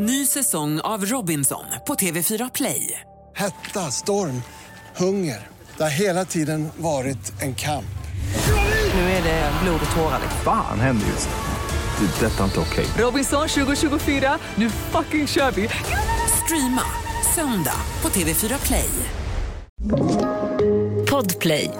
Ny säsong av Robinson på TV4 Play. Hetta, storm, hunger. Det har hela tiden varit en kamp. Nu är det blod och tårar. Fan händer just nu. Det. är Detta är inte okej. Robinson 2024, nu fucking kör vi! Streama söndag på TV4 Play. Podplay.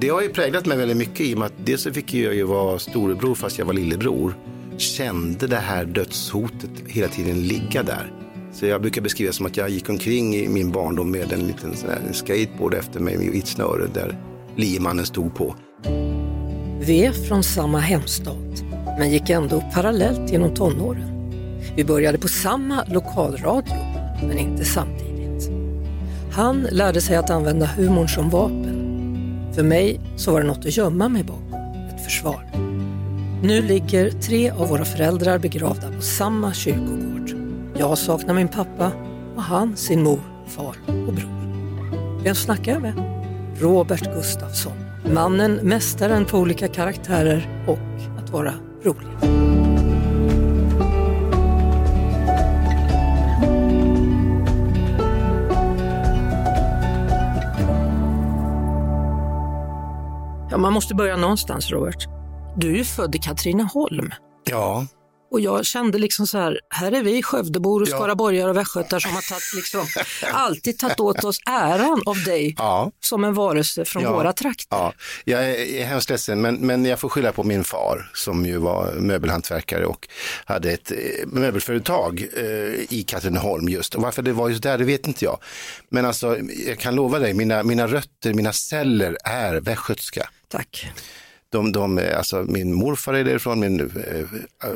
Det har ju präglat mig väldigt mycket i och med att dels så fick jag ju vara storebror fast jag var lillebror. Kände det här dödshotet hela tiden ligga där. Så jag brukar beskriva det som att jag gick omkring i min barndom med en liten sån här skateboard efter mig med vitt snöre där liemannen stod på. Vi är från samma hemstad, men gick ändå parallellt genom tonåren. Vi började på samma lokalradio, men inte samtidigt. Han lärde sig att använda humorn som vapen. För mig så var det något att gömma mig bakom, ett försvar. Nu ligger tre av våra föräldrar begravda på samma kyrkogård. Jag saknar min pappa och han sin mor, far och bror. Vem snackar jag med? Robert Gustafsson. Mannen, mästaren på olika karaktärer och att vara rolig. Ja, man måste börja någonstans, Robert. Du är ju född i Katrineholm. Ja, Och jag kände liksom så här, här är vi Skövdebor och Ja. skaraborgare och västgötar som har tagit liksom, alltid tagit åt oss äran av dig ja. som en varelse från Ja. våra trakter. Ja, jag är, hemskt ledsen men, men jag får skylla på min far som ju var möbelhantverkare och hade ett eh, möbelföretag eh, i Katrineholm just. Och varför det var just där det vet inte jag. Men alltså jag kan lova dig, mina, mina rötter, mina celler är västgötska. Tack. De, de, eh, alltså min morfar är därifrån, min eh,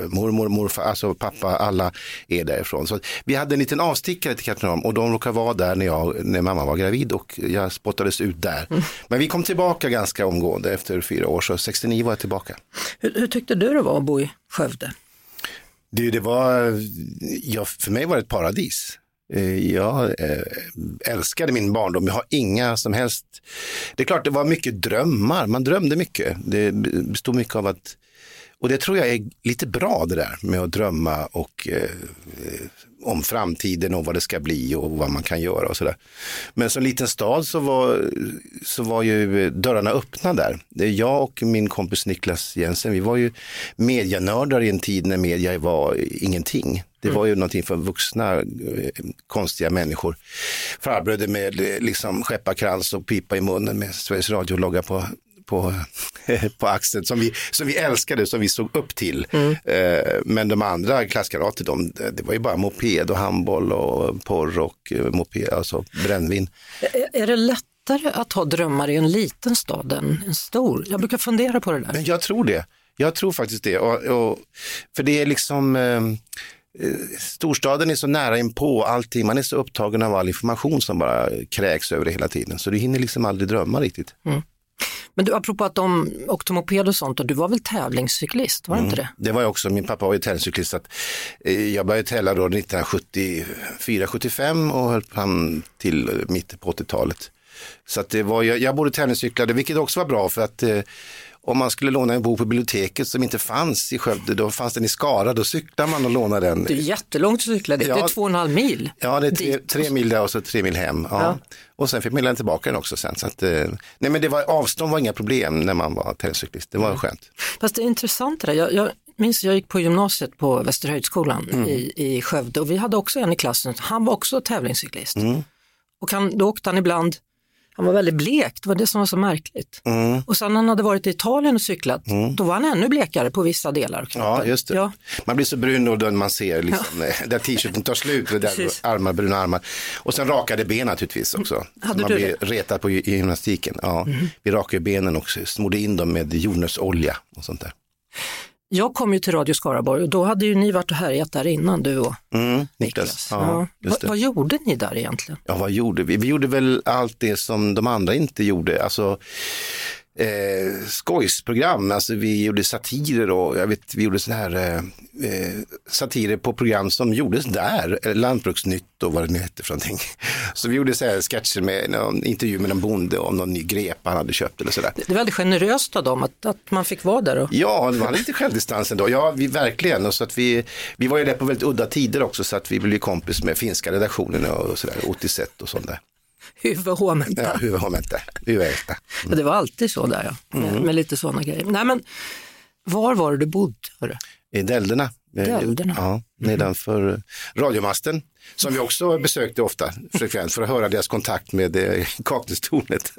mormor, morfar, alltså pappa, alla är därifrån. Så vi hade en liten avstickare till Katrineholm och de råkade vara där när, jag, när mamma var gravid och jag spottades ut där. Men vi kom tillbaka ganska omgående efter fyra år, så 69 var jag tillbaka. Hur, hur tyckte du det var att bo i Skövde? Det, det var, ja, för mig var det ett paradis. Eh, jag eh, älskade min barndom, jag har inga som helst... Det är klart det var mycket drömmar, man drömde mycket. Det bestod mycket av att... Och det tror jag är lite bra det där med att drömma och eh, om framtiden och vad det ska bli och vad man kan göra och sådär. Men som liten stad så var, så var ju dörrarna öppna där. Jag och min kompis Niklas Jensen, vi var ju medianördar i en tid när media var ingenting. Det var ju någonting för vuxna eh, konstiga människor. Farbröder med eh, liksom skepparkrans och pipa i munnen med Sveriges Radio-logga på på, på axeln som vi, som vi älskade, som vi såg upp till. Eh, men de andra klasskamrater, de, det var ju bara moped och handboll och porr och moped, alltså brännvin. Är, är det lättare att ha drömmar i en liten stad än en stor? Jag brukar fundera på det där. Men jag tror det. Jag tror faktiskt det. Och, och, för det är liksom, storstaden är så nära inpå allting. Man är så upptagen av all information som bara kräks över det hela tiden. Så du hinner liksom aldrig drömma riktigt. Men du, apropå att de åkte moped och sånt, och du var väl tävlingscyklist, var det inte det? Det var jag också, min pappa var ju tävlingscyklist. att, eh, Jag började tävla då 1974-75 och höll fram till eh, mitten på 80-talet. Så att det var, jag, jag borde tävlingscyklade, vilket också var bra för att eh, om man skulle låna en bok på biblioteket som inte fanns i Skövde, då fanns den i Skara, då cyklade man och lånade den. Det är jättelångt att cykla, det, det Ja. är två och en halv mil. Ja, det är tre, tre mil där och så tre mil hem. Ja. Ja. Och sen fick man lämna tillbaka den också sen. Så att, eh, nej men det var, avstånd var inga problem när man var tävlingscyklist, det var skönt. Fast det är intressant det där. Jag, jag minns jag gick på gymnasiet på Västerhöjdskolan Mm. i, i Skövde och vi hade också en i klassen, han var också tävlingscyklist. Mm. Och han, då åkte han ibland, han var väldigt blek, det var det som var så märkligt. Mm. Och sen när han hade varit i Italien och cyklat, då var han ännu blekare på vissa delar Ja, just det. Ja. Man blir så brun då man ser liksom, eh, där t-shirten tar slut, och där armar, bruna armar. Och sen rakade ben naturligtvis också. Hade man du blir retad på gymnastiken. Ja. Vi rakade benen och smorde in dem med jordnötsolja och sånt där. Jag kom ju till Radio Skaraborg och då hade ju ni varit och härjat där innan du och Mm, Niklas. Ja, Vad, det. vad gjorde ni där egentligen? Ja, vad gjorde vi? Vi gjorde väl allt det som de andra inte gjorde. Alltså, eh, skojsprogram. Alltså vi gjorde satirer och jag vet, vi gjorde sådana här eh, eh, satirer på program som gjordes där, eh, Lantbruksnytt och vad det nu hette för någonting. Så vi gjorde så här sketcher med någon intervju med en bonde om någon ny grepa han hade köpt eller sådär. Det är väldigt generöst av dem att, att man fick vara där. Och... Ja, det var lite självdistans ändå. Ja, vi verkligen. Och så att vi, vi var ju där på väldigt udda tider också så att vi blev kompis med finska redaktionen och sådär, Otiset och sånt där. Huvudhåmenta. Ja, huvudhåmenta. Huvudäkta. Ja, det var alltid så där ja, med, med lite sådana grejer. Nej men, var var du bodde? Hörru? I Dälderna. Dälderna? Ja, nedanför radiomasten. Som vi också besökte ofta frekvent för att höra deras kontakt med eh, Kaknästornet.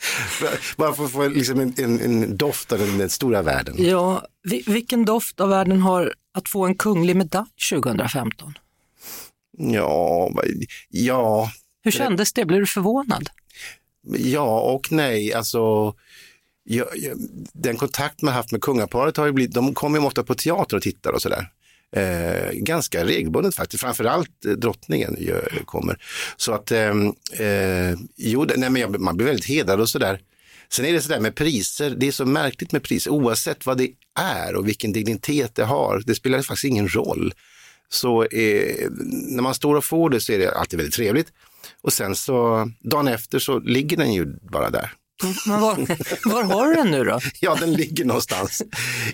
Bara för att få liksom en, en, en doft av den, den stora världen. Ja, vi, vilken doft av världen har att få en kunglig medalj 2015? Ja, ja, Hur kändes det? Blev du förvånad? ja och nej. Alltså, jag, jag, den kontakt man haft med kungaparet har ju blivit, de kommer ju ofta på teater och tittar och sådär. Eh, ganska regelbundet faktiskt, framförallt eh, drottningen gör, kommer. Så att, eh, eh, jo, nej, men jag, man blir väldigt hedrad och sådär. Sen är det sådär med priser, det är så märkligt med priser, oavsett vad det är och vilken dignitet det har, det spelar faktiskt ingen roll. Så eh, när man står och får det så är det alltid väldigt trevligt. Och sen så dagen efter så ligger den ju bara där. Men var, var har du den nu då? Ja, den ligger någonstans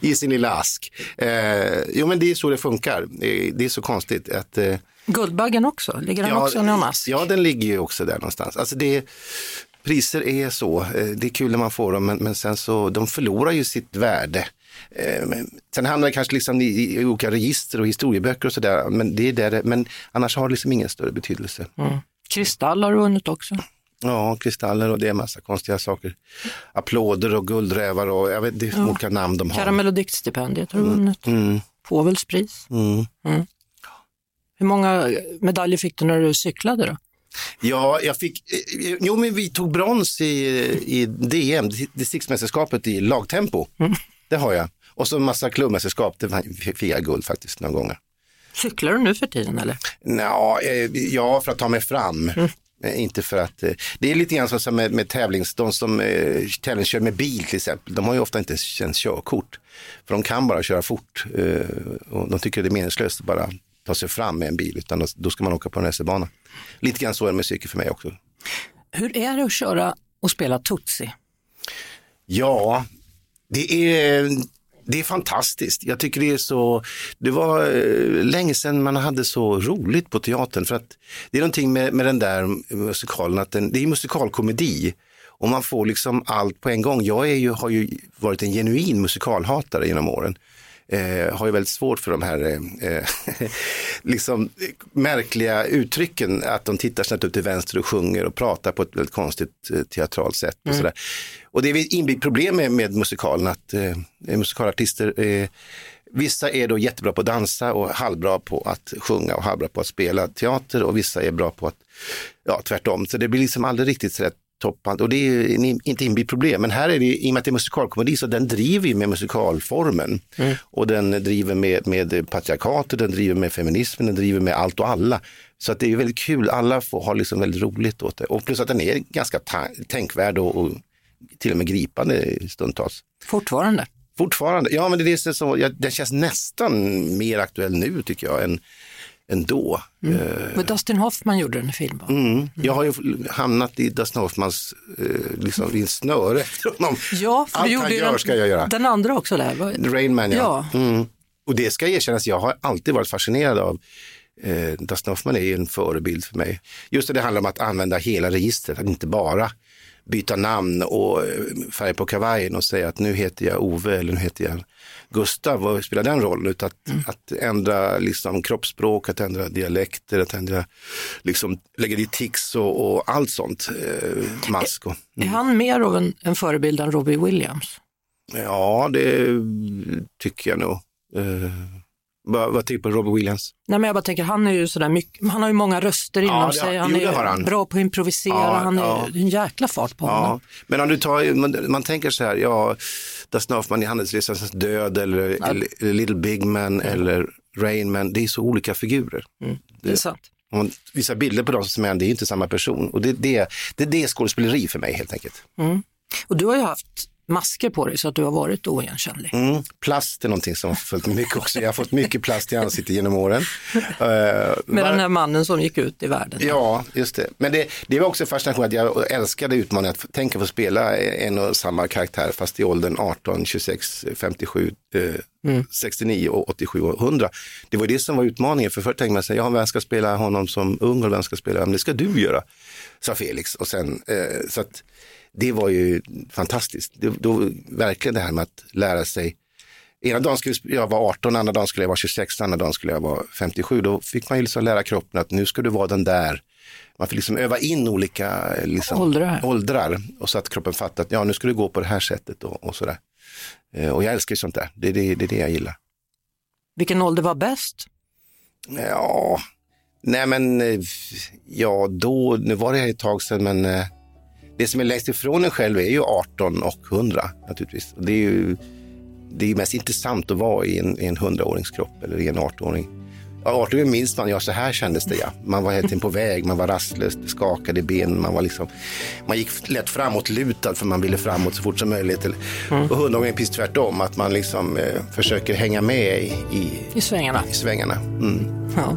i sin lilla ask. Eh, jo, men det är så det funkar. Det är så konstigt att... Eh, Guldbaggen också, ligger den också i någon ask? Ja, den ligger ju också där någonstans. Alltså det, priser är så, eh, det är kul när man får dem, men, men sen så, de förlorar ju sitt värde. Eh, Sen hamnar det kanske liksom i, i olika register och historieböcker och sådär, men, det är där men annars har det liksom ingen större betydelse. Kristall har du vunnit också. Ja, kristaller och det är massa konstiga saker. Applåder och guldrävar och jag vet inte hur olika namn de har. Karamell och diktstipendiet har du vunnit. Mm. Påvels pris. Mm. Hur många medaljer fick du när du cyklade då? Ja, jag fick, eh, jo men vi tog brons i, i DM, distriktsmästerskapet i lagtempo. Det har jag. Och så massa klubbmästerskap, det var- fick jag guld faktiskt några gånger. Cyklar du nu för tiden eller? Nå, eh, ja, för att ta mig fram. Eh, Inte för att, eh, det är lite grann som- som med, med tävlings, de som eh, tävlingskör med bil till exempel, de har ju ofta inte ens körkort. För de kan bara köra fort eh, och de tycker det är meningslöst att bara ta sig fram med en bil, utan då, då ska man åka på en racerbana. Lite grann så är det med cykel för mig också. Hur är det att köra och spela Tutsi? Ja, det är, det är fantastiskt. Jag tycker det är så, det var eh, länge sedan man hade så roligt på teatern för att det är någonting med, med den där musikalen, att den, det är musikalkomedi och man får liksom allt på en gång. Jag är ju, har ju varit en genuin musikalhatare genom åren. Eh, har ju väldigt svårt för de här eh, eh, liksom, märkliga uttrycken, att de tittar snett upp till vänster och sjunger och pratar på ett väldigt konstigt eh, teatralt sätt. Och, sådär. och det är ett inbyggt problem med, med musikalen, att eh, musikalartister, vissa är då jättebra på att dansa och halvbra på att sjunga och halvbra på att spela teater och vissa är bra på att, ja tvärtom, så det blir liksom aldrig riktigt rätt toppad och det är inte inbyggt problem. Men här är det, i och med att det är musikalkomedi, så den driver ju med musikalformen. Och den driver med, med patriarkatet, den driver med feminismen, den driver med allt och alla. Så att det är väldigt kul, alla får ha liksom väldigt roligt åt det. Och plus att den är ganska tänkvärd och, och till och med gripande stundtals. Fortfarande? Fortfarande, ja men det är så, ja, den känns nästan mer aktuell nu tycker jag än, än då. Eh, Dustin Hoffman gjorde den i film va? Mm. Jag har ju hamnat i Dustin Hoffmans eh, liksom, i snöre efter honom. Ja, för Allt du gjorde han gör den, ska jag göra. den andra också där. Rain Man, ja. Ja. Mm. Och det ska erkännas, jag har alltid varit fascinerad av eh, Dustin Hoffman är ju en förebild för mig. Just det, det handlar om att använda hela registret, att inte bara byta namn och eh, färg på kavajen och säga att nu heter jag Ove eller nu heter jag Gustav. Vad spelar den rollen? Utan att, Mm. att ändra liksom, kroppsspråk, att ändra dialekter, att ändra, liksom, lägga dit tics och, och allt sånt. Eh, mask och, Är han mer av en, en förebild än Robbie Williams? Ja, det tycker jag nog. Eh, vad, vad tycker du på Robert Williams? Nej, men jag bara tänker, han är ju sådär mycket, han har ju många röster inom det- sig, jo, han det är han. bra på att improvisera, Ja, han är ja. det en jäkla fart på honom. Ja, men om du tar, man, man tänker så här, ja, Dustin Hoffman i Handelsresans död eller, eller Little Big Man eller Rain Man, det är så olika figurer. Det är sant. Om man visar bilder på dem som är, det är inte samma person. Och det, det, det är det skådespeleri för mig helt enkelt. Och du har ju haft masker på dig så att du har varit oigenkännlig. Mm. Plast är någonting som har följt mig mycket också. Jag har fått mycket plast i ansiktet genom åren. Uh, Med den här mannen som gick ut i världen. Ja, just det. Men det, det var också fascination att jag älskade utmaningen att tänka få spela en och samma karaktär fast i åldern 18, 26, 57, eh, mm. 69, och 87 och 100. Det var det som var utmaningen för förr tänkte man sig, ja, vem ska spela honom som ung och vem ska spela, men det ska du göra, sa Felix. Och sen, eh, så att, det var ju fantastiskt. Det, då, verkligen det här med att lära sig. Ena dagen skulle jag vara 18, andra dagen skulle jag vara 26, andra dagen skulle jag vara 57. Då fick man ju liksom lära kroppen att nu ska du vara den där. Man fick liksom öva in olika liksom, åldrar. åldrar och så att kroppen fattar att ja, nu ska du gå på det här sättet och, och sådär. Eh, och jag älskar sånt där. Det är det, det, det jag gillar. Vilken ålder var bäst? Ja, nej men eh, ja då, nu var det ett tag sedan men eh, det som är längst ifrån en själv är ju 18 och 100 naturligtvis. Det är ju det är mest intressant att vara i en, i en 100-årings kropp eller i en 18-åring. Ja, 18 minns man, ja så här kändes det ja. Man var helt på väg, man var rastlös, det skakade i benen, man var liksom, man gick lätt framåtlutad för man ville framåt så fort som möjligt. Mm. Och 100 är precis tvärtom, att man liksom eh, försöker hänga med i, i, I svängarna. I svängarna. Mm. Ja.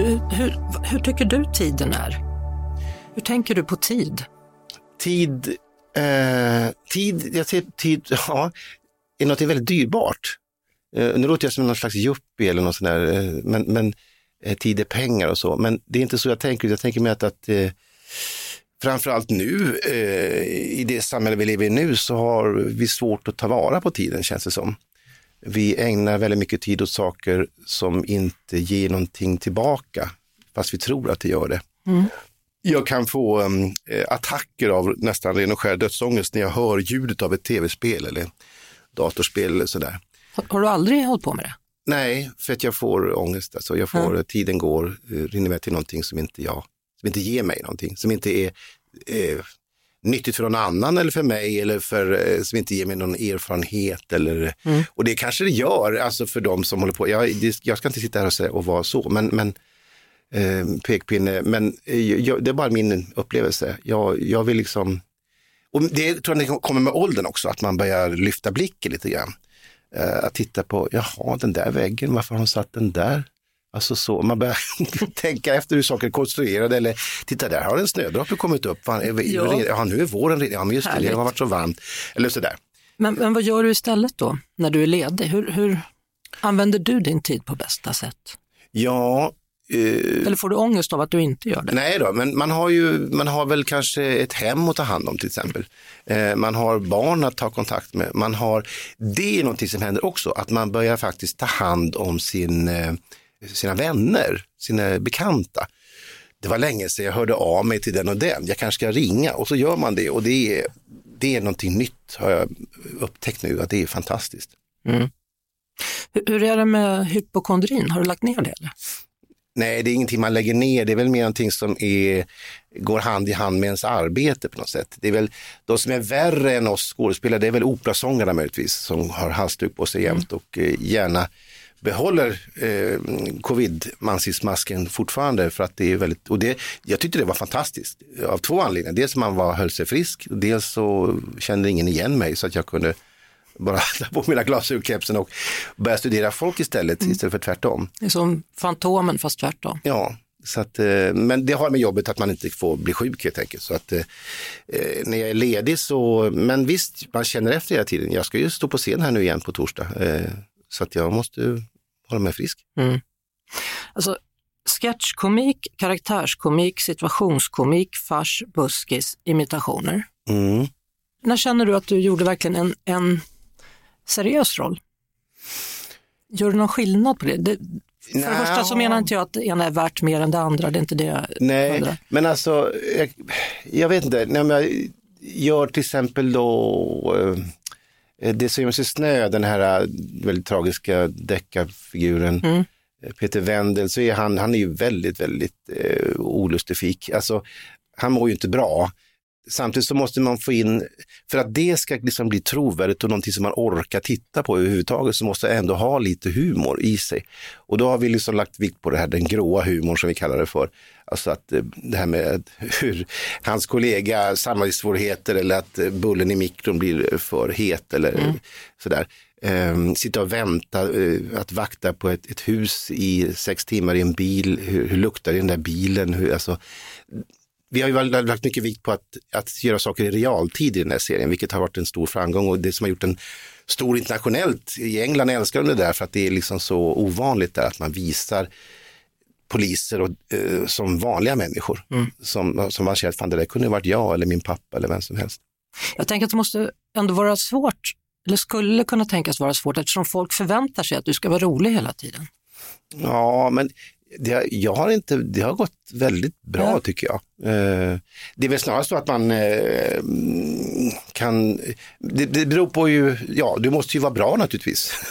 Du, hur, hur tycker du tiden är? Hur tänker du på tid? Tid, eh, tid, jag ser tid, ja, är något väldigt dyrbart. Eh, nu låter jag som någon slags yuppie eller något sånt där, eh, men, men eh, tid är pengar och så. Men det är inte så jag tänker, jag tänker mer att, att eh, framförallt nu, eh, i det samhälle vi lever i nu, så har vi svårt att ta vara på tiden känns det som. Vi ägnar väldigt mycket tid åt saker som inte ger någonting tillbaka, fast vi tror att det gör det. Mm. Jag kan få um, attacker av nästan ren och skär dödsångest när jag hör ljudet av ett tv-spel eller datorspel eller sådär. Har, har du aldrig hållit på med det? Nej, för att jag får ångest. Alltså jag får, mm. Tiden går, eh, rinner med till någonting som inte jag, som inte ger mig någonting, som inte är eh, nyttigt för någon annan eller för mig eller för, eh, som inte ger mig någon erfarenhet. Eller, mm. Och det kanske det gör, alltså för de som håller på. Jag, det, jag ska inte sitta här och, säga, och vara så, men, men eh, pekpinne, men eh, jag, det är bara min upplevelse. Jag, jag vill liksom, och det tror jag det kommer med åldern också, att man börjar lyfta blicken lite grann. Eh, att titta på, jaha, den där väggen, varför har hon satt den där? Alltså så, man börjar tänka efter hur saker är konstruerade eller titta där har en snödroppe kommit upp, Fan, är, ja. ja nu är våren redan, ja men just det, det har varit så varmt. Eller sådär. Men, men vad gör du istället då när du är ledig? Hur, hur använder du din tid på bästa sätt? Ja, Uh, Eller får du ångest av att du inte gör det? Nej då, men man har ju, man har väl kanske ett hem att ta hand om till exempel. Uh, man har barn att ta kontakt med. Man har, det är någonting som händer också, att man börjar faktiskt ta hand om sin uh, sina vänner, sina bekanta. Det var länge sedan jag hörde av mig till den och den, jag kanske ska ringa och så gör man det och det är, det är någonting nytt har jag upptäckt nu, att det är fantastiskt. Mm. Hur är det med hypokondrin, har du lagt ner det? Eller? Nej, det är ingenting man lägger ner, det är väl mer någonting som är, går hand i hand med ens arbete på något sätt. Det är väl de som är värre än oss skådespelare, det är väl operasångarna möjligtvis som har halsduk på sig jämt mm. och eh, gärna behåller eh, covid-mansiktsmasken fortfarande för att det är väldigt, och det, jag tyckte det var fantastiskt av två anledningar. Dels man var, höll sig frisk, dels så kände ingen igen mig så att jag kunde bara ta på mina glasögonkepsen och börja studera folk istället, mm. istället för tvärtom. Det är som Fantomen fast tvärtom. Ja, Så att, eh, men det har med jobbet att man inte får bli sjuk helt enkelt. Så att, eh, eh, när jag är ledig så, men visst, man känner efter hela tiden. Jag ska ju stå på scen här nu igen på torsdag. Eh, så att jag måste hålla mig frisk. Mm. Alltså, sketchkomik, karaktärskomik, situationskomik, fars, buskis, imitationer. Mm. När känner du att du gjorde verkligen en, en seriös roll? Gör du någon skillnad på det? det för det Nja. första så menar inte jag att det ena är värt mer än det andra, det är inte det jag Nej, undrar. men alltså, jag, jag vet inte, när jag gör till exempel då eh, Det som i snö, den här eh, väldigt tragiska deckarfiguren Mm. eh, Peter Wendel, så är han, han är ju väldigt, väldigt eh, olustifik. Alltså, han mår ju inte bra. Samtidigt så måste man få in, för att det ska liksom bli trovärdigt och någonting som man orkar titta på överhuvudtaget så måste jag ändå ha lite humor i sig. Och då har vi liksom lagt vikt på det här, den gråa humorn som vi kallar det för. Alltså att eh, det här med hur hans kollega samarbetssvårigheter eller att eh, bullen i mikron blir för het eller sådär. Um, sitta och vänta, eh, att vakta på ett, ett hus i sex timmar i en bil, hur, hur luktar det i den där bilen? Hur, alltså, vi har ju väl lagt mycket vikt på att, att göra saker i realtid i den här serien, vilket har varit en stor framgång och det som har gjort den stor internationellt. I England älskar de det där för att det är liksom så ovanligt där att man visar poliser och, eh, som vanliga människor. Som, som man känner att fan, det där kunde ha varit jag eller min pappa eller vem som helst. Jag tänker att det måste ändå vara svårt, eller skulle kunna tänkas vara svårt eftersom folk förväntar sig att du ska vara rolig hela tiden. Ja, men det, jag har inte, det har gått väldigt bra Ja. tycker jag. Eh, det är väl snarast så att man eh, mm, kan, det, det beror på ju, ja du måste ju vara bra naturligtvis.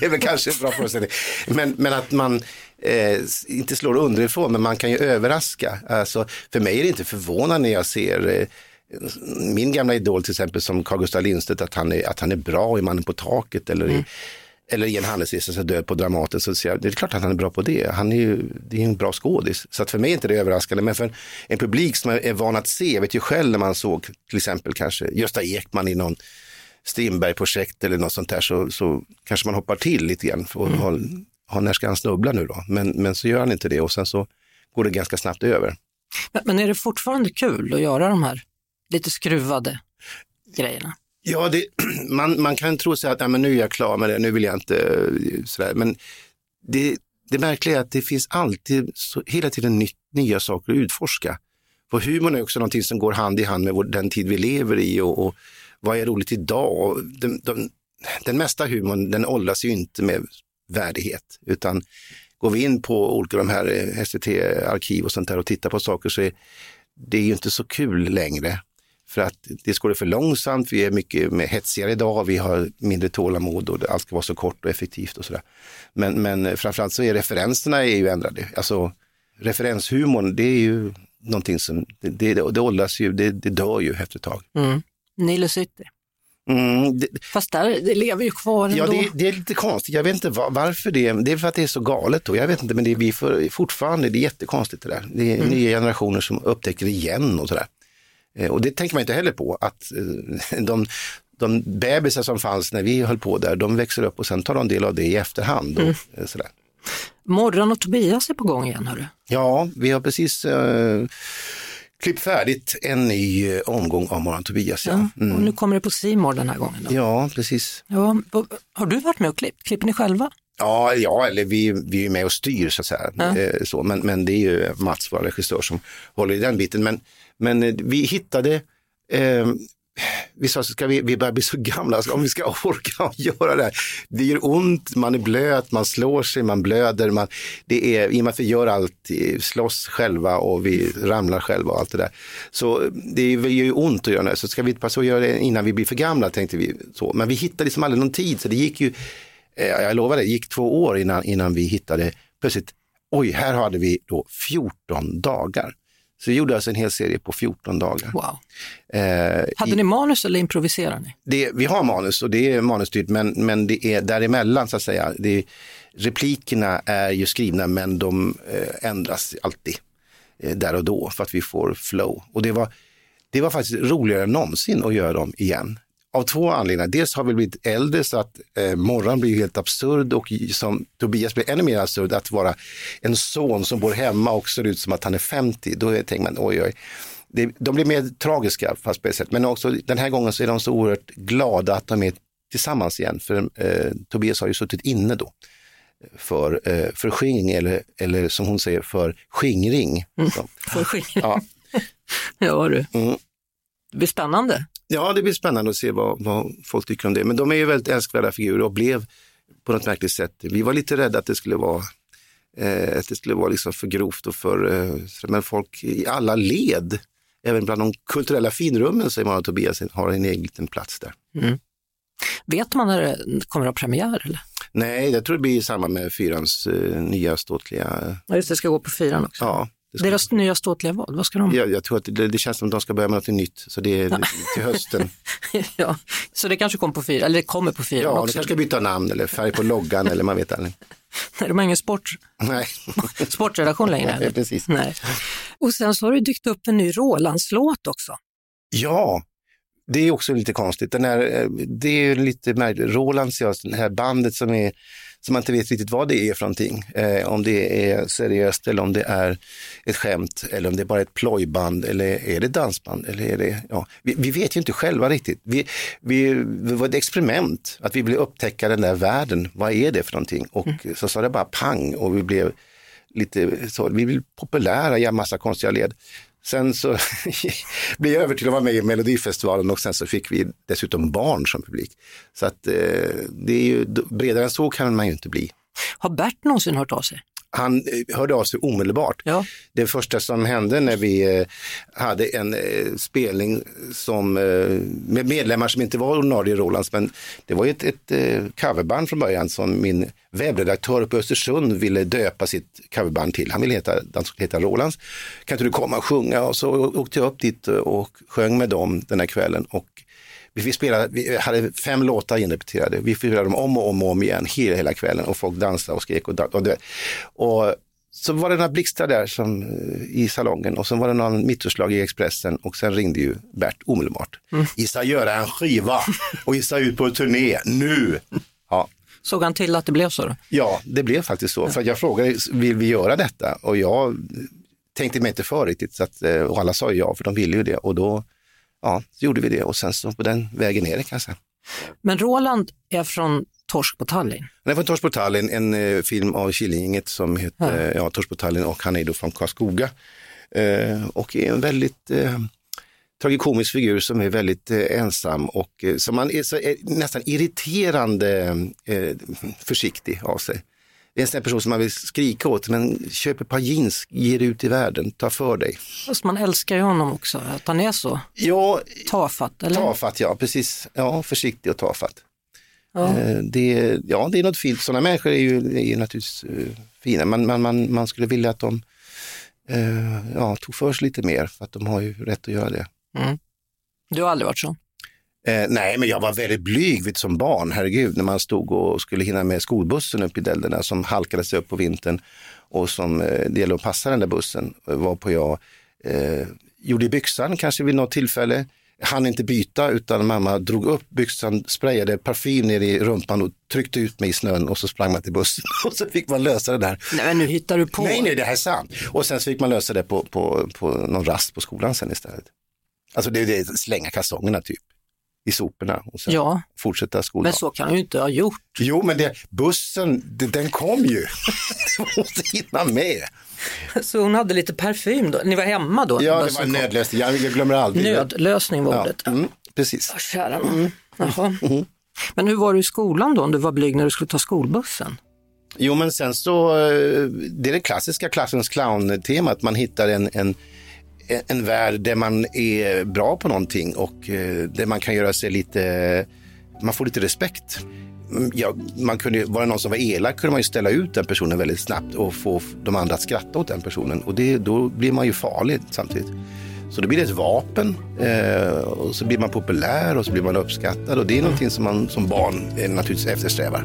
det är väl kanske en bra föreställning. Men, men att man eh, inte slår underifrån, men man kan ju överraska. Alltså, för mig är det inte förvånande när jag ser min gamla idol till exempel som Carl Gustaf Lindstedt, att han är, att han är bra i Mannen på taket eller i eller i en handelsresa så död på Dramaten så jag, det är klart att han är bra på det. Han är ju, det är en bra skådis. Så att för mig är inte det överraskande, men för en publik som är, van att se, jag vet ju själv när man såg till exempel kanske Gösta Ekman i någon Strindberg-projekt eller något sånt där så, så kanske man hoppar till lite grann. För att ha, ha, när ska han snubbla nu då? Men, men så gör han inte det och sen så går det ganska snabbt över. Men, men är det fortfarande kul att göra de här lite skruvade grejerna? Ja, det, man, man kan tro sig att ja, men nu är jag klar med det, nu vill jag inte eh, sådär. Men det, det märkliga är att det finns alltid, så, hela tiden nytt, nya saker att utforska. För humorn är också någonting som går hand i hand med vår, den tid vi lever i och, och vad är roligt idag. Och den, den, den mesta humorn den åldras ju inte med värdighet, utan går vi in på olika de här eh, SVT-arkiv och sånt där och tittar på saker så är det är ju inte så kul längre. För att det går för långsamt, vi är mycket mer hetsigare idag, vi har mindre tålamod och allt ska vara så kort och effektivt och sådär. Men, men framförallt så är referenserna är ju ändrade. Alltså referenshumorn, det är ju någonting som, det, det, det åldras ju, det, det dör ju efter ett tag. Mm. Nile City. Mm, det, Fast där, det lever ju kvar ändå. Ja, det, det är lite konstigt. Jag vet inte var, varför det Det är för att det är så galet då. Jag vet inte, men det är vi för, fortfarande, det är jättekonstigt det där. Det är nya generationer som upptäcker det igen och sådär. Eh, och det tänker man inte heller på, att eh, de, de bebisar som fanns när vi höll på där, de växer upp och sen tar de del av det i efterhand. Och, eh, sådär. Morran och Tobias är på gång igen, hörru. Ja, vi har precis eh, klippt färdigt en ny eh, omgång av Morgon Tobias. Ja, Och nu kommer det på Simor den här gången. Då. ja precis. Ja, har du varit med och klippt? Klipper ni själva? Ja, ja eller vi, vi är med och styr så att säga. Ja. Eh, så, men, men det är ju Mats, vår regissör, som håller i den biten. Men, men eh, vi hittade, eh, vi sa ska vi, vi börjar bli så gamla, så om vi ska orka göra det här. Det gör ont, man är blöt, man slår sig, man blöder. Man, det är, I och med att vi gör allt, eh, slåss själva och vi ramlar själva och allt det där. Så det gör ju ont att göra det. Så ska vi passa att göra det innan vi blir för gamla, tänkte vi. Så. Men vi hittade liksom aldrig någon tid, så det gick ju jag lovar det, gick två år innan, innan vi hittade plötsligt, oj, här hade vi då 14 dagar. Så vi gjorde alltså en hel serie på 14 dagar. Wow. Eh, Hade ni manus eller improviserar ni? det, vi har manus och det är manusstyrt, men, men det är däremellan så att säga. Det, replikerna är ju skrivna men de eh, ändras alltid eh, där och då för att vi får flow. Och det var, det var faktiskt roligare än någonsin att göra dem igen. Av två anledningar. Dels har vi blivit äldre så att eh, morgon blir helt absurd och som Tobias blir ännu mer absurd att vara en son som bor hemma och ser ut som att han är 50. Då tänker man oj oj. Det, de blir mer tragiska fast på ett sätt. Men också den här gången så är de så oerhört glada att de är tillsammans igen. För eh, Tobias har ju suttit inne då för eh, förskingring eller, eller som hon säger för skingring. Så, För skit. ja. Ja du. Mm. Det blir spännande. Ja, det blir spännande att se vad, vad folk tycker om det. Men de är ju väldigt älskvärda figurer och blev på något märkligt sätt. Vi var lite rädda att det skulle vara, eh, att det skulle vara liksom för grovt och för, eh, men folk i alla led, även bland de kulturella finrummen säger man att Tobias har en egen liten plats där. Vet man när det kommer att ha premiär? Eller? Nej, jag tror det blir i samband med fyrans eh, nya ståtliga, Ja, just det, ska gå på fyran också. ja. Ska, Deras nya ståtliga vad? Vad ska de? jag, jag tror att det, det känns som att de ska börja med något nytt, så det är till hösten. Ja. Så det kanske kommer på fyran, eller det kommer på fyran Ja, de också. kanske ska byta namn eller färg på loggan eller man vet aldrig. Nej, de har ingen sport, Nej, sportredaktion längre. Nej, precis. Nej. Och sen så har det dykt upp en ny Rolandslåt också. Ja, det är också lite konstigt. Den här, eh, det är lite märkligt. Rolands, ja, det här bandet som, är, som man inte vet riktigt vad det är för någonting. Eh, om det är seriöst eller om det är ett skämt eller om det är bara ett plojband eller är det dansband? Eller är det, ja. vi, vi vet ju inte själva riktigt. Vi, vi, det var ett experiment att vi ville upptäcka den där världen. Vad är det för någonting? Och så sa det bara pang och vi blev lite så, vi blev populära i en massa konstiga led. Sen så blev jag över till att vara med i Melodifestivalen och sen så fick vi dessutom barn som publik. Så att eh, det är ju, bredare än så kan man ju inte bli. Har Bert någonsin hört av sig? Han eh, hörde av sig omedelbart. Ja. Det första som hände när vi eh, hade en eh, spelning som, med medlemmar som inte var ordinarie Rolands, men det var ju ett, ett coverband från början som min webbredaktör på Östersund ville döpa sitt coverband till. Han ville heta, den skulle heta Rolands. Kan inte du komma och sjunga? Och så åkte jag upp dit och sjöng med dem den här kvällen. Och vi, fick spela, vi hade fem låtar inrepeterade. Vi fick spela dem om och om och om igen hela, hela kvällen och folk dansade och skrek. Och, dan- och, det, och så var det några blixtar där som, eh, i salongen och sen var det någon mittuppslag i Expressen och sen ringde ju Bert omedelbart. Issa göra en skiva och Issa ut på turné nu. Ja, Såg han till att det blev så? Då? Ja, det blev faktiskt så. För att jag frågade, vill vi göra detta? Och jag tänkte mig inte för riktigt. Så att, eh, och alla sa ja, för de ville ju det. Och då ja, så gjorde vi det och sen så på den vägen är det kanske. Men Roland är från Torsk på Tallinn. Det var Torsk på Tallinn, en eh, film av Killinget som heter ja. Torsk på Tallinn och han är då från Karlskoga. Eh, och är en väldigt eh, tragikomisk figur som är väldigt eh, ensam och eh, som man är så, eh, nästan irriterande försiktig av sig. Det är en sån person som man vill skrika åt, men köp ett par jeans, ge det ut i världen, ta för dig. Fast man älskar ju honom också, att han är så Ja, tafatt. Eller? tafatt ja, precis. Ja, försiktig och tafatt. Ja. Eh, Det, ja, det är något fint. Sådana människor är ju, är ju naturligtvis eh, fina. Man, man, man, man skulle vilja att de eh, ja, tog för sig lite mer, för att de har ju rätt att göra det. Du har aldrig varit så? Eh, nej, men jag var väldigt blyg vid som barn, herregud, när man stod och skulle hinna med skolbussen upp i Dälderna som halkade sig upp på vintern och som eh, det gällde att passa den där bussen, eh, varpå jag eh, gjorde i byxan kanske vid något tillfälle. Han inte byta utan mamma drog upp byxan, sprayade parfym ner i rumpan och tryckte ut mig i snön och så sprang man till bussen och så fick man lösa det där. Nej men nu hittar du på. Nej, nej, det här är sant. Och sen så fick man lösa det på, på, på någon rast på skolan sen istället. Alltså det är slänga kalsongerna typ i soporna och sen Ja, fortsätta skoldagen. men så kan du ju inte ha gjort. Jo, men det, bussen, det, den kom ju. Man måste hinna med. Så hon hade lite parfym då? Ni var hemma då? Ja, det var kom. nödlösning. Jag, jag glömmer aldrig. Nödlösning var Ja, ordet. mm, precis. Ja, kära nån. Jaha. Men hur var du i skolan då om du var blyg när du skulle ta skolbussen? Jo, men sen så, eh, det är det klassiska klassens clown-temat. Man hittar en, en, en värld där man är bra på någonting och eh, där man kan göra sig lite, man får lite respekt. Mm, ja, man kunde, var det någon som var elak kunde man ju ställa ut den personen väldigt snabbt och få de andra att skratta åt den personen. Och det, då blir man ju farlig samtidigt. Så då blir det ett vapen eh, och så blir man populär och så blir man uppskattad och det är någonting som man som barn eh, naturligtvis eftersträvar.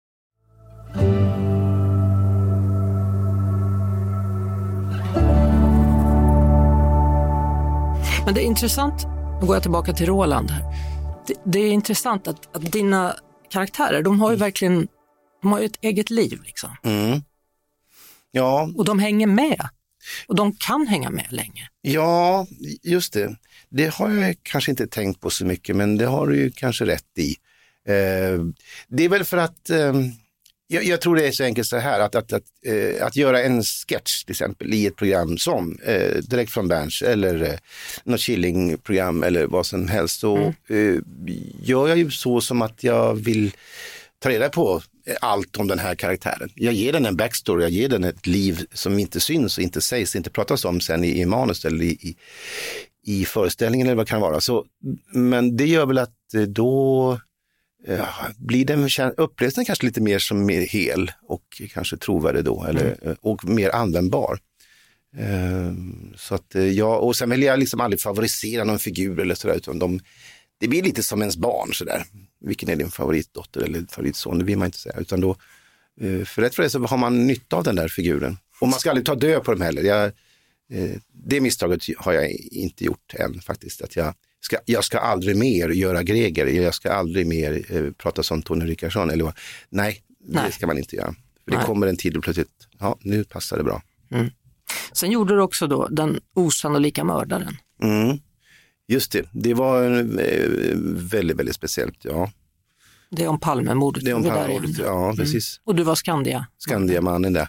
Men det är intressant, nu går jag tillbaka till Roland här. Det, det är intressant att, att dina karaktärer, de har ju verkligen de har ju ett eget liv. Liksom. Mm. Ja, Och de hänger med. Och de kan hänga med länge. Ja, just det. Det har jag kanske inte tänkt på så mycket, men det har du ju kanske rätt i. Eh, det är väl för att eh, jag, jag tror det är så enkelt så här att, att, att, eh, att göra en sketch till exempel i ett program som eh, Direkt från Berns eller eh, något Killing-program eller vad som helst så eh, gör jag ju så som att jag vill ta reda på allt om den här karaktären. Jag ger den en backstory, jag ger den ett liv som inte syns och inte sägs, inte pratas om sen i, i manus eller i, i, i föreställningen eller vad det kan vara. Så, men det gör väl att eh, då blir den, upplevs den kanske lite mer som mer hel och kanske trovärdig då, eller, eh, och mer användbar. Eh, så att eh, jag, och sen vill jag liksom aldrig favorisera någon figur eller sådär, utan de, det blir lite som ens barn sådär. Vilken är din favoritdotter eller favoritson? Det vill man inte säga, utan då, eh, för rätt för det så har man nytta av den där figuren. Och man ska aldrig ta död på dem heller. Jag, det misstaget har jag inte gjort än faktiskt. Att jag, ska, jag ska aldrig mer göra Greger, jag ska aldrig mer eh, prata som Tony Rickardsson. Eller vad. Nej, Nej. det ska man inte göra. För det Nej. kommer en tid och plötsligt, ja nu passar det bra. Sen gjorde du också då Den osannolika mördaren. Mm. Just det, det var eh, väldigt, väldigt speciellt. Ja, Det är om Palmemordet. det är om Palmemordet. igen. Mm. Ja, precis. Och du var Skandia. Skandiamannen där.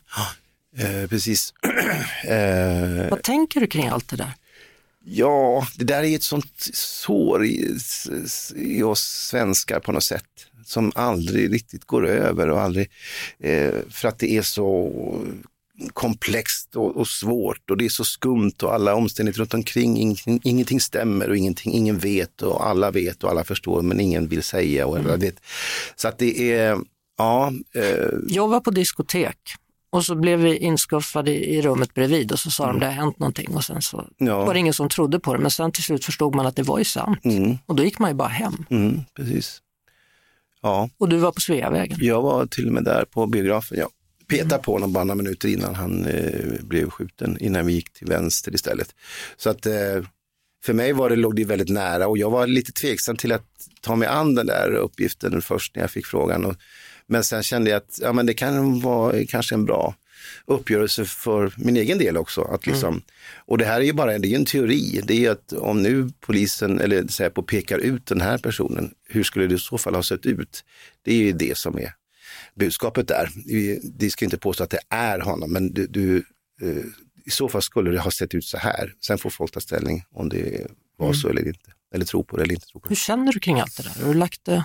Eh, precis. eh, Vad tänker du kring allt det där? Ja, det där är ett sånt sår i, i oss svenskar på något sätt. Som aldrig riktigt går över och aldrig, eh, för att det är så komplext och, och svårt och det är så skumt och alla omständigheter runt omkring, ingenting, ingenting stämmer och ingenting, ingen vet och alla vet och alla förstår men ingen vill säga. Och alla vet. Så att det är, ja, eh, Jag var på diskotek och så blev vi inskuffade i rummet bredvid och så sa de det har hänt någonting och sen så Ja. var det ingen som trodde på det men sen till slut förstod man att det var ju sant. mm, Och då gick man ju bara hem. mm, precis. Ja. Och du var på Sveavägen. Jag var till och med där på biografen. Jag petade på honom bara några minuter innan han eh, blev skjuten, innan vi gick till vänster istället. Så att eh, för mig var det, låg det väldigt nära och jag var lite tveksam till att ta mig an den där uppgiften först när jag fick frågan. Och, men sen kände jag att ja, men det kan vara kanske en bra uppgörelse för min egen del också. Att liksom, Och det här är ju bara det är en teori. Det är ju att om nu polisen eller Säpo pekar ut den här personen, hur skulle det i så fall ha sett ut? Det är ju det som är budskapet där. Vi, ska inte påstå att det är honom, men du, du, eh, i så fall skulle det ha sett ut så här. Sen får folk ta ställning om det var så eller inte. Eller tro på det eller inte tro på det. Hur känner du kring allt det där? Har du lagt det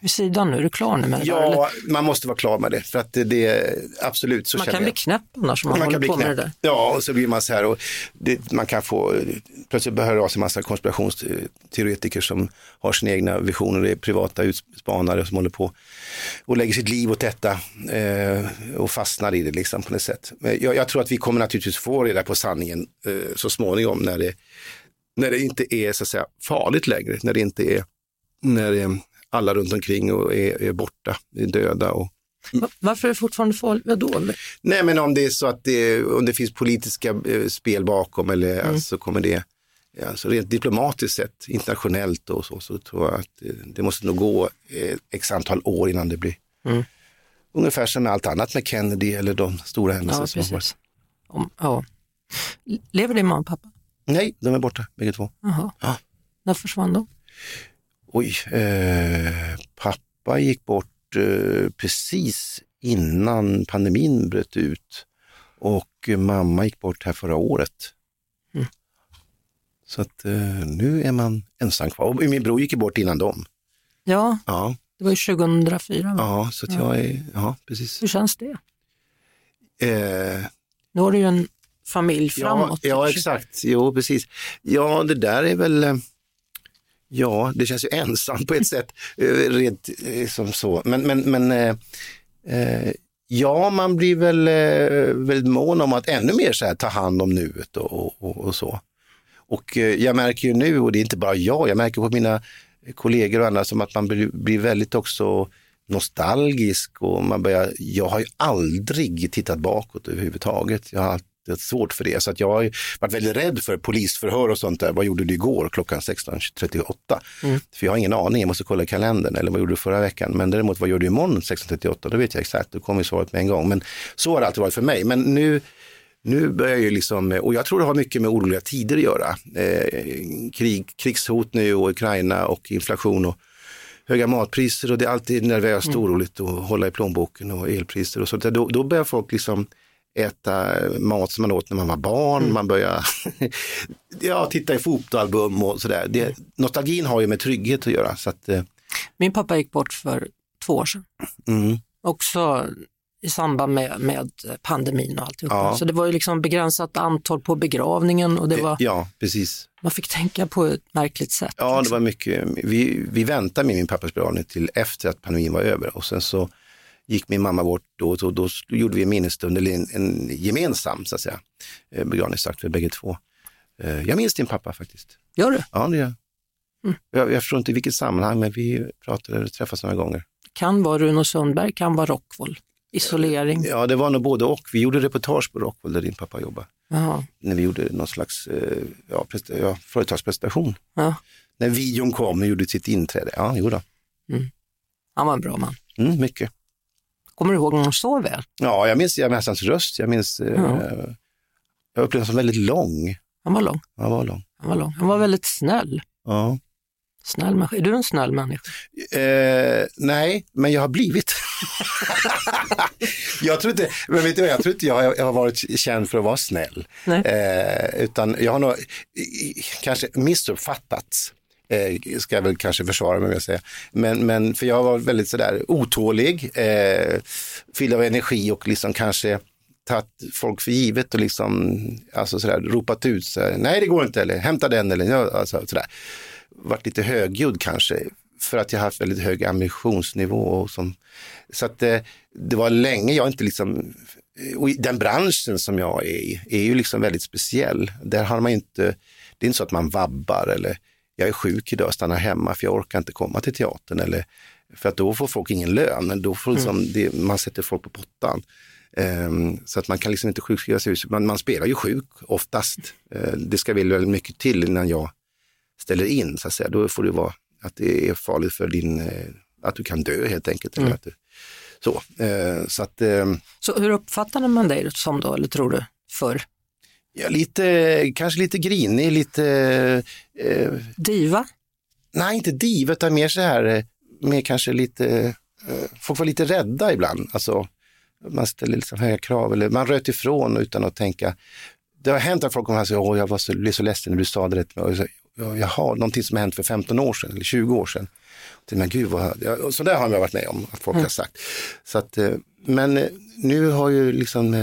vid sidan nu? Är du klar nu med det där? Eller? Ja, man måste vara klar med det. För att det, det absolut så Man kan bli jag. knäpp annars om man, Man håller kan bli på med det knäpp. där. Ja, och så blir man så här och det, man kan få, plötsligt behöver av sig massa konspirationsteoretiker som har sina egna visioner, det är privata utspanare som håller på och lägger sitt liv åt detta eh, och fastnar i det liksom på något sätt. Men Jag, jag tror att vi kommer naturligtvis få reda på sanningen eh, så småningom när det, när det inte är så att säga farligt längre, när det inte är, när det alla runt omkring och är, är borta, är döda och Va- Varför är det fortfarande farligt? Vadå? Nej, men om det är så att det, om det finns politiska eh, spel bakom eller Mm. alltså kommer det, alltså rent diplomatiskt sett, internationellt och så, så tror jag att eh, det måste nog gå eh, x antal år innan det blir Mm. ungefär som med allt annat med Kennedy eller de stora händelser Ja, som har varit. Om, ja. Lever din mamma och pappa? Nej, de är borta bägge två. Jaha. Ja. När försvann de? Oj, eh, pappa gick bort eh, precis innan pandemin bröt ut och mamma gick bort här förra året. Mm. Så att eh, nu är man ensam kvar. Och min bror gick bort innan dem. Ja, Ja, det var ju 2004. va? ja så att jag är, ja precis. Hur känns det? Eh, Nu har du ju en familj Ja, framåt. ja, exakt. Jo, precis. Ja, det där är väl, eh, ja, det känns ju ensamt på ett sätt, eh, rent eh, som så. Men, men, men eh, eh, ja, man blir väl eh, väldigt mån om att ännu mer så här, ta hand om nuet och, och, och, och så. Och eh, jag märker ju nu, och det är inte bara jag, jag märker på mina kollegor och andra som att man blir, blir väldigt också nostalgisk och man börjar, jag har ju aldrig tittat bakåt överhuvudtaget. Jag har alltid haft svårt för det. Så att jag har varit väldigt rädd för polisförhör och sånt där. Vad gjorde du igår klockan 16.38? Mm. För jag har ingen aning, jag måste kolla kalendern. Eller vad gjorde du förra veckan? Men däremot vad gör du imorgon 16.38? Då vet jag exakt, då kommer svaret med en gång. Men så har det alltid varit för mig. Men nu nu börjar ju liksom, och jag tror det har mycket med oroliga tider att göra. Eh, krig, krigshot nu och Ukraina och inflation och höga matpriser och det är alltid nervöst och oroligt att hålla i plånboken och elpriser och sånt. Då, då börjar folk liksom äta mat som man åt när man var barn, man börjar ja, titta i fotoalbum och sådär. Det, nostalgin har ju med trygghet att göra. Så att, eh, Min pappa gick bort för två år sedan. mm, Också i samband med, med pandemin och alltihopa. Ja. Så det var ju liksom begränsat antal på begravningen och det var, ja, precis. man fick tänka på ett märkligt sätt. Ja, det liksom. var mycket. Vi, vi väntade med min pappas begravning till efter att pandemin var över och sen så gick min mamma bort då och då, då gjorde vi en minnesstund, eller en, en gemensam så att säga, eh, begravningsakt för bägge två. Eh, Jag minns din pappa faktiskt. Gör du? Ja, det gör jag. Mm. jag. Jag förstår inte i vilket sammanhang, men vi pratade och träffades några gånger. Kan vara Runo Sundberg, kan vara Rockwool. Isolering. Ja, det var nog både och. Vi gjorde reportage på Rockwool där din pappa jobbade. Jaha. När vi gjorde någon slags eh, ja, ja, företagspresentation. Ja. När videon kom och gjorde sitt inträde. Ja, jo då. Han var en bra man. Mm, mycket. Kommer du ihåg honom så väl? Ja, jag minns, jag minns hans röst. Jag minns, eh, Ja. jag upplevde honom som väldigt lång. Han var lång. Han var lång. Han var lång. Han var väldigt snäll. Ja. Snäll människa. Är du en snäll människa? Eh, nej, men jag har blivit. jag tror inte, men vet du jag tror inte jag, jag har varit känd för att vara snäll. Nej. Eh, utan jag har nog kanske missuppfattats. Eh, ska jag väl kanske försvara mig med att säga. Men, men för jag var väldigt sådär otålig, eh, fylld av energi och liksom kanske tagit folk för givet och liksom alltså sådär, ropat ut, sådär, nej det går inte, eller hämta den, eller ja, alltså, sådär. Varit lite högljudd kanske, för att jag haft väldigt hög ambitionsnivå. Och som, så att eh, det var länge jag inte liksom, och den branschen som jag är i, är ju liksom väldigt speciell. Där har man ju inte, det är inte så att man vabbar eller jag är sjuk idag, stannar hemma för jag orkar inte komma till teatern. Eller, för att då får folk ingen lön, då får liksom, det, man sätter folk på pottan. Ehm, så att man kan liksom inte sjukskriva sig ut. Man, man spelar ju sjuk oftast. Eh, det ska väl väldigt mycket till innan jag ställer in, så att säga. Då får det vara att det är farligt för din, eh, att du kan dö helt enkelt. Eller att du, så, eh, så att, eh, Så hur uppfattade man dig som då, eller tror du, förr? Ja, lite, kanske lite grinig, lite, eh, Diva? nej inte div, utan mer så här, eh, mer kanske lite, eh, folk var lite rädda ibland. Alltså, man ställer liksom höga krav eller man röt ifrån utan att tänka. Det har hänt att folk kommer och säger, åh jag var så, blev så ledsen när du sa det rätt. Och jag säger, "Ja, Jaha, någonting som har hänt för 15 år sedan eller 20 år sedan. Och Men gud, vad, ja, och så där har jag varit med om att folk har sagt. Så att, eh, men nu har ju liksom,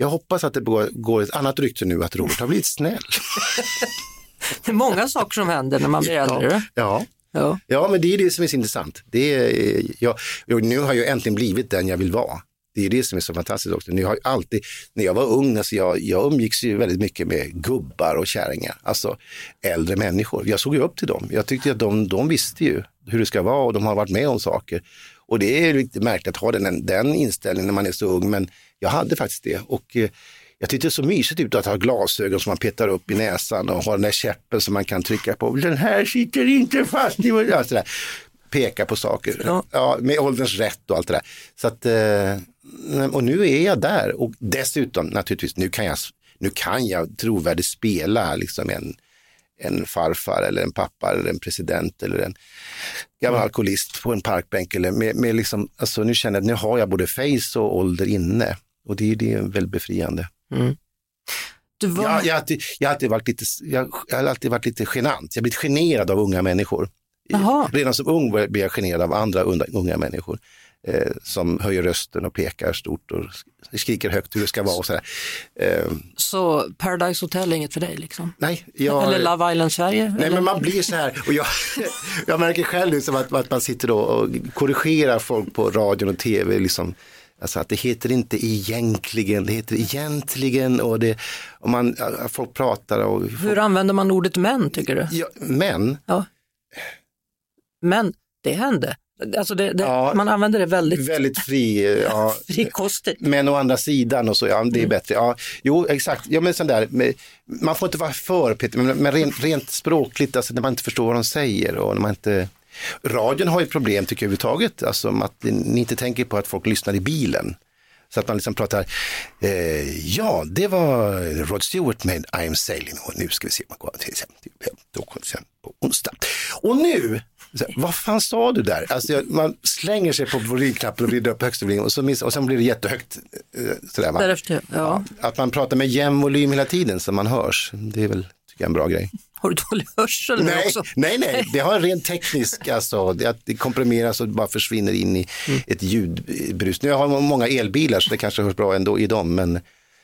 jag hoppas att det går, ett annat rykte nu att Robert har blivit snäll. Det är många saker som händer när man blir äldre. Ja. Ja. Ja, men det är det som är så intressant. Det är, jag, jag, nu har jag äntligen blivit den jag vill vara. Det är det som är så fantastiskt också. Nu har jag alltid, när jag var ung, alltså jag, jag umgicks ju väldigt mycket med gubbar och kärringar, alltså äldre människor. Jag såg ju upp till dem. Jag tyckte att de, de visste ju hur det ska vara och de har varit med om saker. Och det är lite märkligt att ha den, den inställningen när man är så ung, men jag hade faktiskt det. Och eh, jag tyckte det så mysigt ut att ha glasögon som man petar upp i näsan och ha den där käppen som man kan trycka på. Den här sitter inte fast i... Sådär. Peka på saker. Ja. Ja. med ålderns rätt och allt det där. Så att, eh, och nu är jag där och dessutom naturligtvis, nu kan jag, nu kan jag trovärdigt spela liksom en, en farfar eller en pappa eller en president eller en gammal Mm. alkoholist på en parkbänk. Eller med, med liksom, alltså nu känner jag att nu har jag både face och ålder inne och det, det är väldigt befriande. Du var... Jag, jag, har alltid, jag, har alltid varit lite, jag, jag har alltid varit lite genant. Jag har blivit generad av unga människor. Jaha. Redan som ung blev jag generad av andra unga, människor eh, som höjer rösten och pekar stort och sk- skriker högt hur det ska vara. Och sådär. Eh, Så Paradise Hotel är inget för dig liksom? nej, jag, Eller Love Island Sverige? Nej, eller? men man blir så här, och jag, jag märker själv liksom att, att man sitter och korrigerar folk på radion och tv. Liksom, alltså att det heter inte egentligen, det heter egentligen och, det, och man, folk pratar och Hur använder man ordet män tycker du? ja, men Ja. Men det hände. Alltså det, det, Ja. man använder det väldigt väldigt fri, ja, frikostigt. men å andra sidan och så, ja det är Mm. bättre. Ja, jo, exakt, ja, men sån där, man får inte vara för Peter, men, men rent, rent språkligt, alltså när man inte förstår vad de säger och när man inte Radion har ju problem tycker jag överhuvudtaget, alltså att ni inte tänker på att folk lyssnar i bilen. Så att man liksom pratar, eh, ja det var Rod Stewart med I am sailing och nu ska vi se, man går till sen på onsdag. Och nu, så, vad fan sa du där? Alltså, jag- man slänger sig på volymknappen och vrider upp högsta volym och, så miss, och sen blir det jättehögt. eh, Sådär? Därefter, ja. Att man pratar med jämn volym hela tiden så man hörs, det är väl tycker jag, en bra grej. Har du dålig hörsel Nej, också? nej, nej, det har en rent teknisk, alltså, det, det komprimeras och bara försvinner in i Mm. ett ljudbrus. Nu har jag många elbilar så det kanske hörs bra ändå i dem, men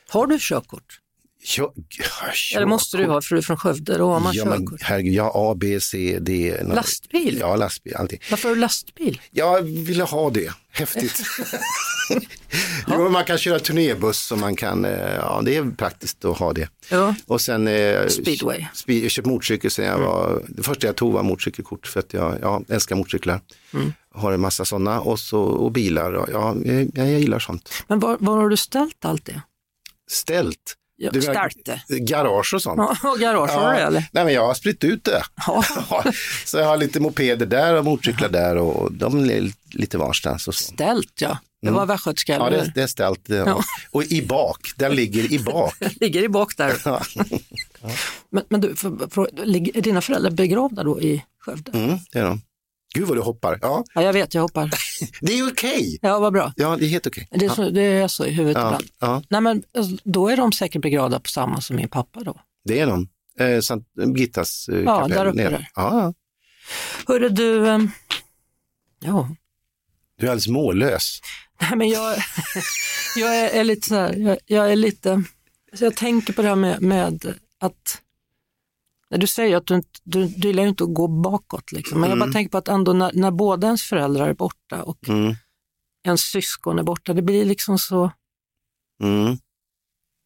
Har du körkort? Ja, Eller måste du ha för du är från Skövde? Då har man ja, men, körkort. herregud, ja, A, B, C, D. nå- Lastbil? Ja, lastbil, allting. Varför har du lastbil? Jag ville ha det, häftigt. jo, men man kan köra turnébuss och man kan, eh, ja det är praktiskt att ha det. Ja. Och sen eh, Speedway. Spe, jag köpte motorcykel sen jag var, det första jag tog var motorcykelkort för att jag ja, älskar motorcyklar. Mm. Har en massa sådana och, så, och bilar, och, ja, jag, jag gillar sånt. Men var, var har du ställt allt det? Ställt. Ja, Du det. Garage och sånt. Ja, garage har du eller? Nej men jag har spritt ut det. Ja. så jag har lite mopeder där och motorcyklar där och de är lite varstans. Och. Ställt ja. Det var västgötska Ja, det, det är ställt. Ja. Och i bak, den ligger i bak. Ligger i bak där. Men, men du, för, för, ligger- är dina föräldrar begravda då i Skövde? Mm, det är de. Gud vad du hoppar. Ja, Ja, jag vet, jag hoppar. det är okej. Ja, vad bra. Ja, det är helt okej. Det är, så, det är så i huvudet Ja, ibland. ja, Nej, men alltså, då är de säkert begravda på samma som min pappa då. det är de. Eh, Sankt Birgittas eh, Ja, kapell där uppe nere. där. Ja, ja. Hörru du, ehm, ja, Du är alldeles mållös. Nej, men jag, jag är, är lite så här, jag, jag är lite, så jag tänker på det här med, med att, när du säger att du, du, du gillar ju inte att gå bakåt, liksom. men jag bara tänker på att ändå när, när båda ens föräldrar är borta och Mm. ens syskon är borta, det blir liksom så, Mm.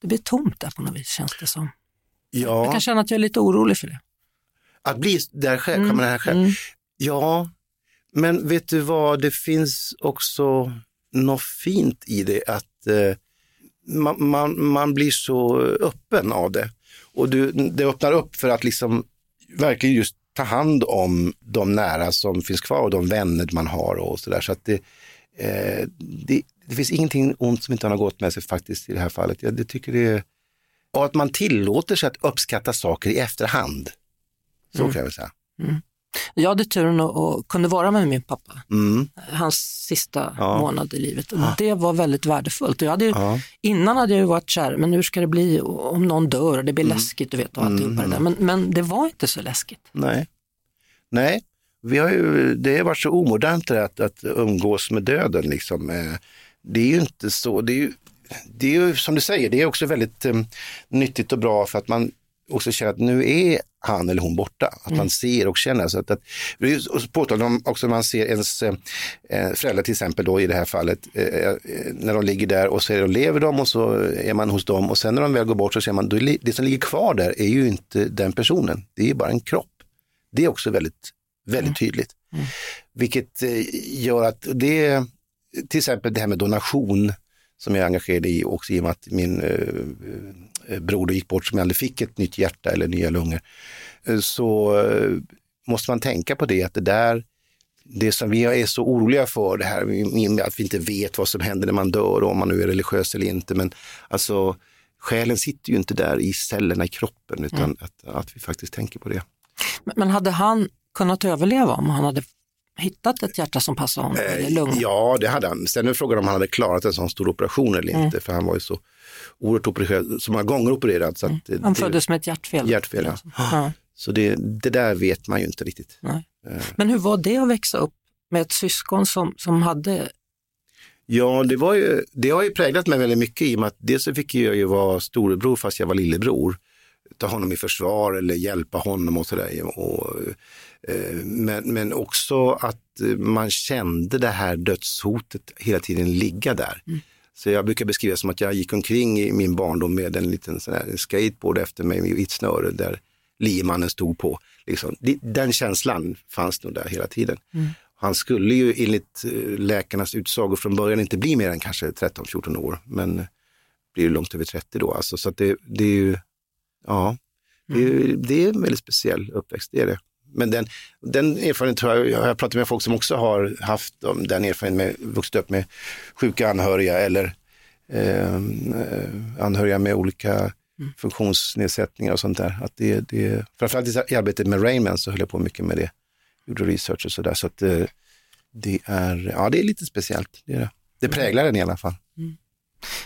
det blir tomt där på något vis känns det som. Jag Ja, kan känna att jag är lite orolig för det. att bli där själv, Mm, där själv. mm. Ja, men vet du vad, det finns också något fint i det att eh, man, man, man blir så öppen av det. Och du, det öppnar upp för att liksom verkligen just ta hand om de nära som finns kvar och de vänner man har och så där. Så att det, eh, det, det finns ingenting ont som inte har gått med sig faktiskt i det här fallet. Jag det tycker det är, och att man tillåter sig att uppskatta saker i efterhand. Så Mm. kan jag väl säga. Jag hade turen att, att kunna vara med min pappa, Mm. hans sista Ja. månad i livet. Och Det var väldigt värdefullt. Och jag hade ju, Ja. Innan hade jag ju varit kär, men hur ska det bli om någon dör och det blir läskigt du vet, och alltihopa det där. Men, men det var inte så läskigt. Nej. Nej, vi har ju, det har varit så omodernt det att, att umgås med döden. Liksom. Eh, Det är ju inte så, det är ju, det är ju som du säger, det är också väldigt eh, nyttigt och bra för att man också känner att nu är han eller hon borta. Att man ser och känner. Så att, att, det är påtagligt om också man ser ens eh, föräldrar till exempel då i det här fallet, eh, eh, när de ligger där och så lever de och så är man hos dem och sen när de väl går bort så ser man, då det som ligger kvar där är ju inte den personen, det är ju bara en kropp. Det är också väldigt, väldigt tydligt. Vilket eh, gör att det, till exempel det här med donation som jag är engagerad i också i och med att min eh, eh, broder gick bort som aldrig fick ett nytt hjärta eller nya lungor. Eh, så eh, måste man tänka på det att det där, det som vi är så oroliga för, det här med att vi inte vet vad som händer när man dör om man nu är religiös eller inte, men alltså själen sitter ju inte där i cellerna i kroppen utan mm. att, att vi faktiskt tänker på det. Men hade han kunnat överleva om han hade hittat ett hjärta som passade honom? Eh, ja, det hade han. Sen är frågan om han hade klarat en sån stor operation eller mm. inte, för han var ju så oerhört opererad, så många gånger opererad. Så mm. Han föddes med ett hjärtfel? Hjärtfel, ja. ja. Så det, det, där vet man ju inte riktigt. Nej. Eh. Men hur var det att växa upp med ett syskon som, som hade Ja, det, var ju, det har ju präglat mig väldigt mycket i och med att dels så fick jag ju vara storebror fast jag var lillebror. Ta honom i försvar eller hjälpa honom och sådär. Eh, men, men också att man kände det här dödshotet hela tiden ligga där. Mm. Så jag brukar beskriva som att jag gick omkring i min barndom med en liten sån här skateboard efter mig med ett snöre där liemannen stod på. Liksom. Den känslan fanns nog där hela tiden. Mm. Han skulle ju enligt eh, läkarnas utsagor från början inte bli mer än kanske 13-14 år, men blir långt över 30 då. Alltså, så det, det, är ju, ja, det är, mm. det är en väldigt speciell uppväxt, det är det. Men den, den erfarenheten tror jag, jag har pratat med folk som också har haft den erfarenheten med vuxit upp med sjuka anhöriga eller ehm, eh, anhöriga med olika mm. funktionsnedsättningar och sånt där. Att det, det, framförallt i arbetet med Rainman så höll jag på mycket med det gjorde research och sådär. Så att det, eh, det, är, ja, det är lite speciellt. Det, är det. det präglar den i alla fall. Mm.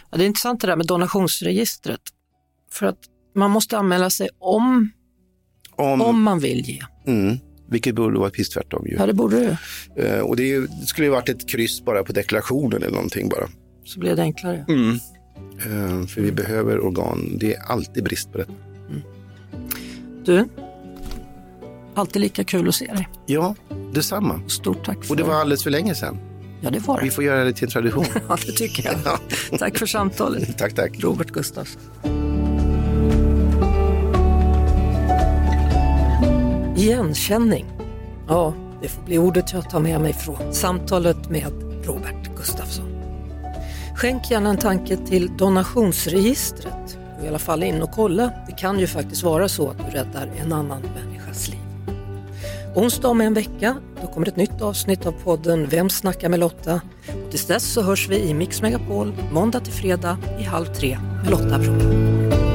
Ja, det är intressant det där med donationsregistret. För att man måste anmäla sig om, om, om man vill ge. Mm. Vilket borde vara precis tvärtom. Ju. Ja, det borde det. Uh, och det, ju, det, skulle ju varit ett kryss bara på deklarationen eller någonting bara. Så blir det enklare. Mm. Uh, för vi behöver organ. Det är alltid brist på detta. Mm. Du, Alltid lika kul att se dig. Ja, detsamma. Stort tack. För... Och det var alldeles för länge sedan. Ja, det var det. Vi får göra det till en tradition. ja, det tycker jag. tack för samtalet. tack, tack. Robert Gustafsson. Igenkänning. Ja, det får bli ordet jag tar med mig från samtalet med Robert Gustafsson. Skänk gärna en tanke till donationsregistret. Gå i alla fall in och kolla. Det kan ju faktiskt vara så att du räddar en annan människas liv. Onsdag om en vecka då kommer ett nytt avsnitt av podden Vem snackar med Lotta? Och tills dess så hörs vi i Mix Megapol måndag till fredag i halv tre med Lotta Bromé.